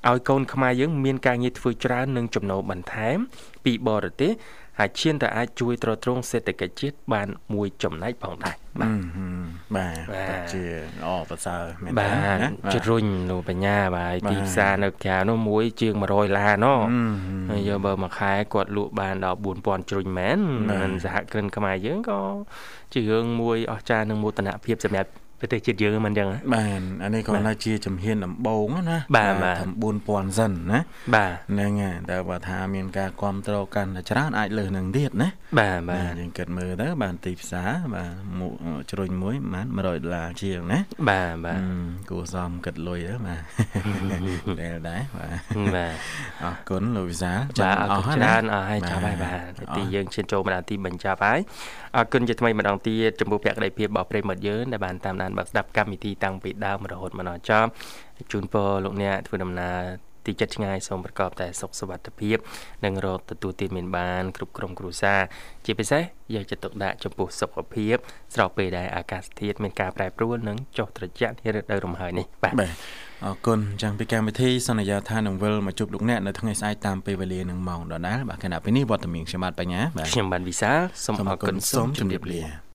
ឲ្យកូនខ្មែរយើងមានការងារធ្វើច្រើននិងចំណូលបន្ថែមពីបរទេស ហើយឈានទៅអាចជួយទ្រទ្រង់សេដ្ឋកិច្ចជាតិបានមួយចំណែកផងដែរបាទបាទបាទពិតជាល្អប្រសើរមែនបាទណាជ្រុញលោកបញ្ញាបាទហើយបាទទីផ្សារនៅក្រៅនោះមួយជាង100ឡានណហឹមហើយយកបើមួយខែគាត់លក់បានដល់4000ជ្រុញមែនបាទមិនសហគ្រិនខ្មែរយើងក៏ជារឿងមួយអស្ចារ្យនិងមោទនភាពសម្រាប់ ប្រទេសជាតិយើងមិនអញ្ចឹងហ៎បាទអានេះក៏នៅជាជំហានដំបូងណាបាទបាទធ្វើ4000សិនណាបាទហ្នឹងហើយតែបើថាមានការគ្រប់គ្រងកាន់តែច្រើនអាចលើសនឹងទៀតណាបាទបាបាទទយើងគិតមើលទៅបានទីផ្សារបាទមួយជ្រុញមួយប្រហែល100ដុល្លារជាងណាបាទបាទអឺគួរសមគិតលុយទៅបាទដែលដែរបាទបាទអរគុណលោកវិសាលបាទអរគុណច្រើនអស់ហើយបាទចាប់ហើយបាទអរទីយើងឈានចូលមកដល់ទីបញ្ចប់ហើយអរគុណជាថ្មីម្ដងទៀតចំពោះភក្ដីភាពរបស់ប្រិយមិត្តយើងដែលបានតាមដានបើកស្ដាប់កម្មវិធីតាំងពីដើមរហូតមកដល់ចប់ជូនពរលោកអ្នកធ្វើដំណើរទីចិត្តឆ្ងាយសូមប្រកបតែសុខសុវត្ថិភាពនិងរកទទួលទានមានបាន គ្រប់ក្រុមគ្រួសារជាពិសេសយកចិត្តទុកដាក់ចំពោះសុខភាពស្របពេលដែលអាកាសធាតុមានការប្រែប្រួលនិងចុះត្រជាក់នារដូវរំហើយនេះបាទបាទអរគុណចឹងពីកម្មវិធីសន្យាថានឹងវិលមកជួបលោកអ្នកនៅថ្ងៃស្អែកតាមពេលវេលានឹងម៉ោងដដែលបាទខណៈពេលនេះវត្តមានខ្ញុំបាទបញ្ញាបាទខ្ញុំបានវិសាលសូមអរគុណសូមជម្រាបលាលា